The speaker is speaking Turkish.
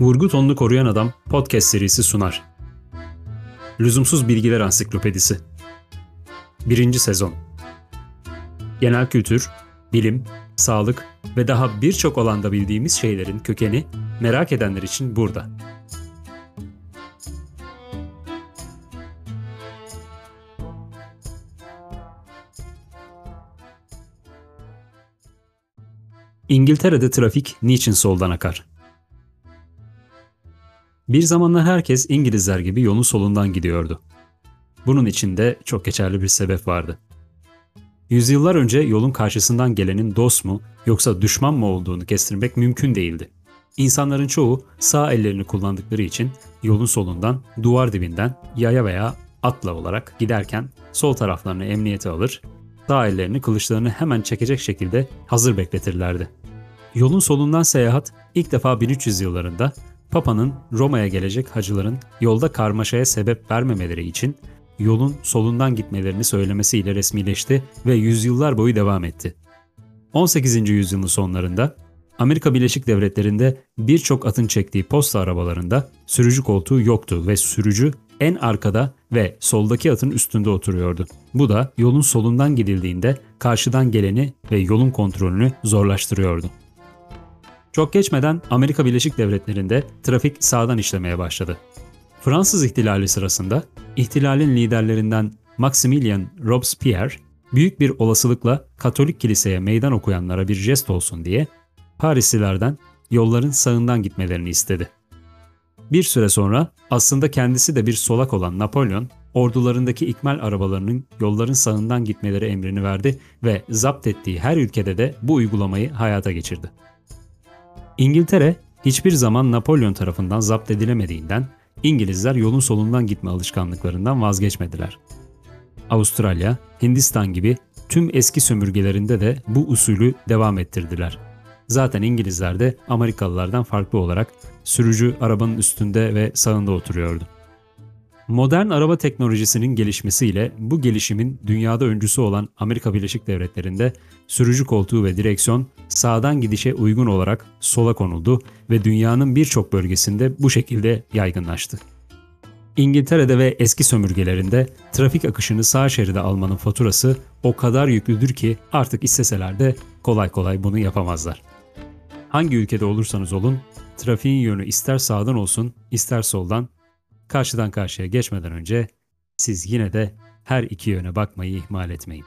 Vurgu tonunu koruyan adam podcast serisi sunar. Lüzumsuz Bilgiler Ansiklopedisi 1. Sezon Genel kültür, bilim, sağlık ve daha birçok alanda bildiğimiz şeylerin kökeni merak edenler için burada. İngiltere'de trafik niçin soldan akar? Bir zamanlar herkes İngilizler gibi yolun solundan gidiyordu. Bunun içinde çok geçerli bir sebep vardı. Yüzyıllar önce yolun karşısından gelenin dost mu yoksa düşman mı olduğunu kestirmek mümkün değildi. İnsanların çoğu sağ ellerini kullandıkları için yolun solundan, duvar dibinden, yaya veya atla olarak giderken sol taraflarını emniyete alır, sağ ellerini kılıçlarını hemen çekecek şekilde hazır bekletirlerdi. Yolun solundan seyahat ilk defa 1300 yıllarında Papa'nın Roma'ya gelecek hacıların yolda karmaşaya sebep vermemeleri için yolun solundan gitmelerini söylemesiyle resmileşti ve yüzyıllar boyu devam etti. 18. yüzyılın sonlarında Amerika Birleşik Devletleri'nde birçok atın çektiği posta arabalarında sürücü koltuğu yoktu ve sürücü en arkada ve soldaki atın üstünde oturuyordu. Bu da yolun solundan gidildiğinde karşıdan geleni ve yolun kontrolünü zorlaştırıyordu. Çok geçmeden Amerika Birleşik Devletleri'nde trafik sağdan işlemeye başladı. Fransız ihtilali sırasında ihtilalin liderlerinden Maximilien Robespierre büyük bir olasılıkla Katolik kiliseye meydan okuyanlara bir jest olsun diye Parislilerden yolların sağından gitmelerini istedi. Bir süre sonra aslında kendisi de bir solak olan Napolyon, ordularındaki ikmal arabalarının yolların sağından gitmeleri emrini verdi ve zapt ettiği her ülkede de bu uygulamayı hayata geçirdi. İngiltere hiçbir zaman Napolyon tarafından zapt edilemediğinden İngilizler yolun solundan gitme alışkanlıklarından vazgeçmediler. Avustralya, Hindistan gibi tüm eski sömürgelerinde de bu usulü devam ettirdiler. Zaten İngilizler de Amerikalılardan farklı olarak sürücü arabanın üstünde ve sağında oturuyordu. Modern araba teknolojisinin gelişmesiyle bu gelişimin dünyada öncüsü olan Amerika Birleşik Devletleri'nde sürücü koltuğu ve direksiyon sağdan gidişe uygun olarak sola konuldu ve dünyanın birçok bölgesinde bu şekilde yaygınlaştı. İngiltere'de ve eski sömürgelerinde trafik akışını sağ şeride almanın faturası o kadar yüklüdür ki artık isteseler de kolay kolay bunu yapamazlar. Hangi ülkede olursanız olun, trafiğin yönü ister sağdan olsun, ister soldan Karşıdan karşıya geçmeden önce siz yine de her iki yöne bakmayı ihmal etmeyin.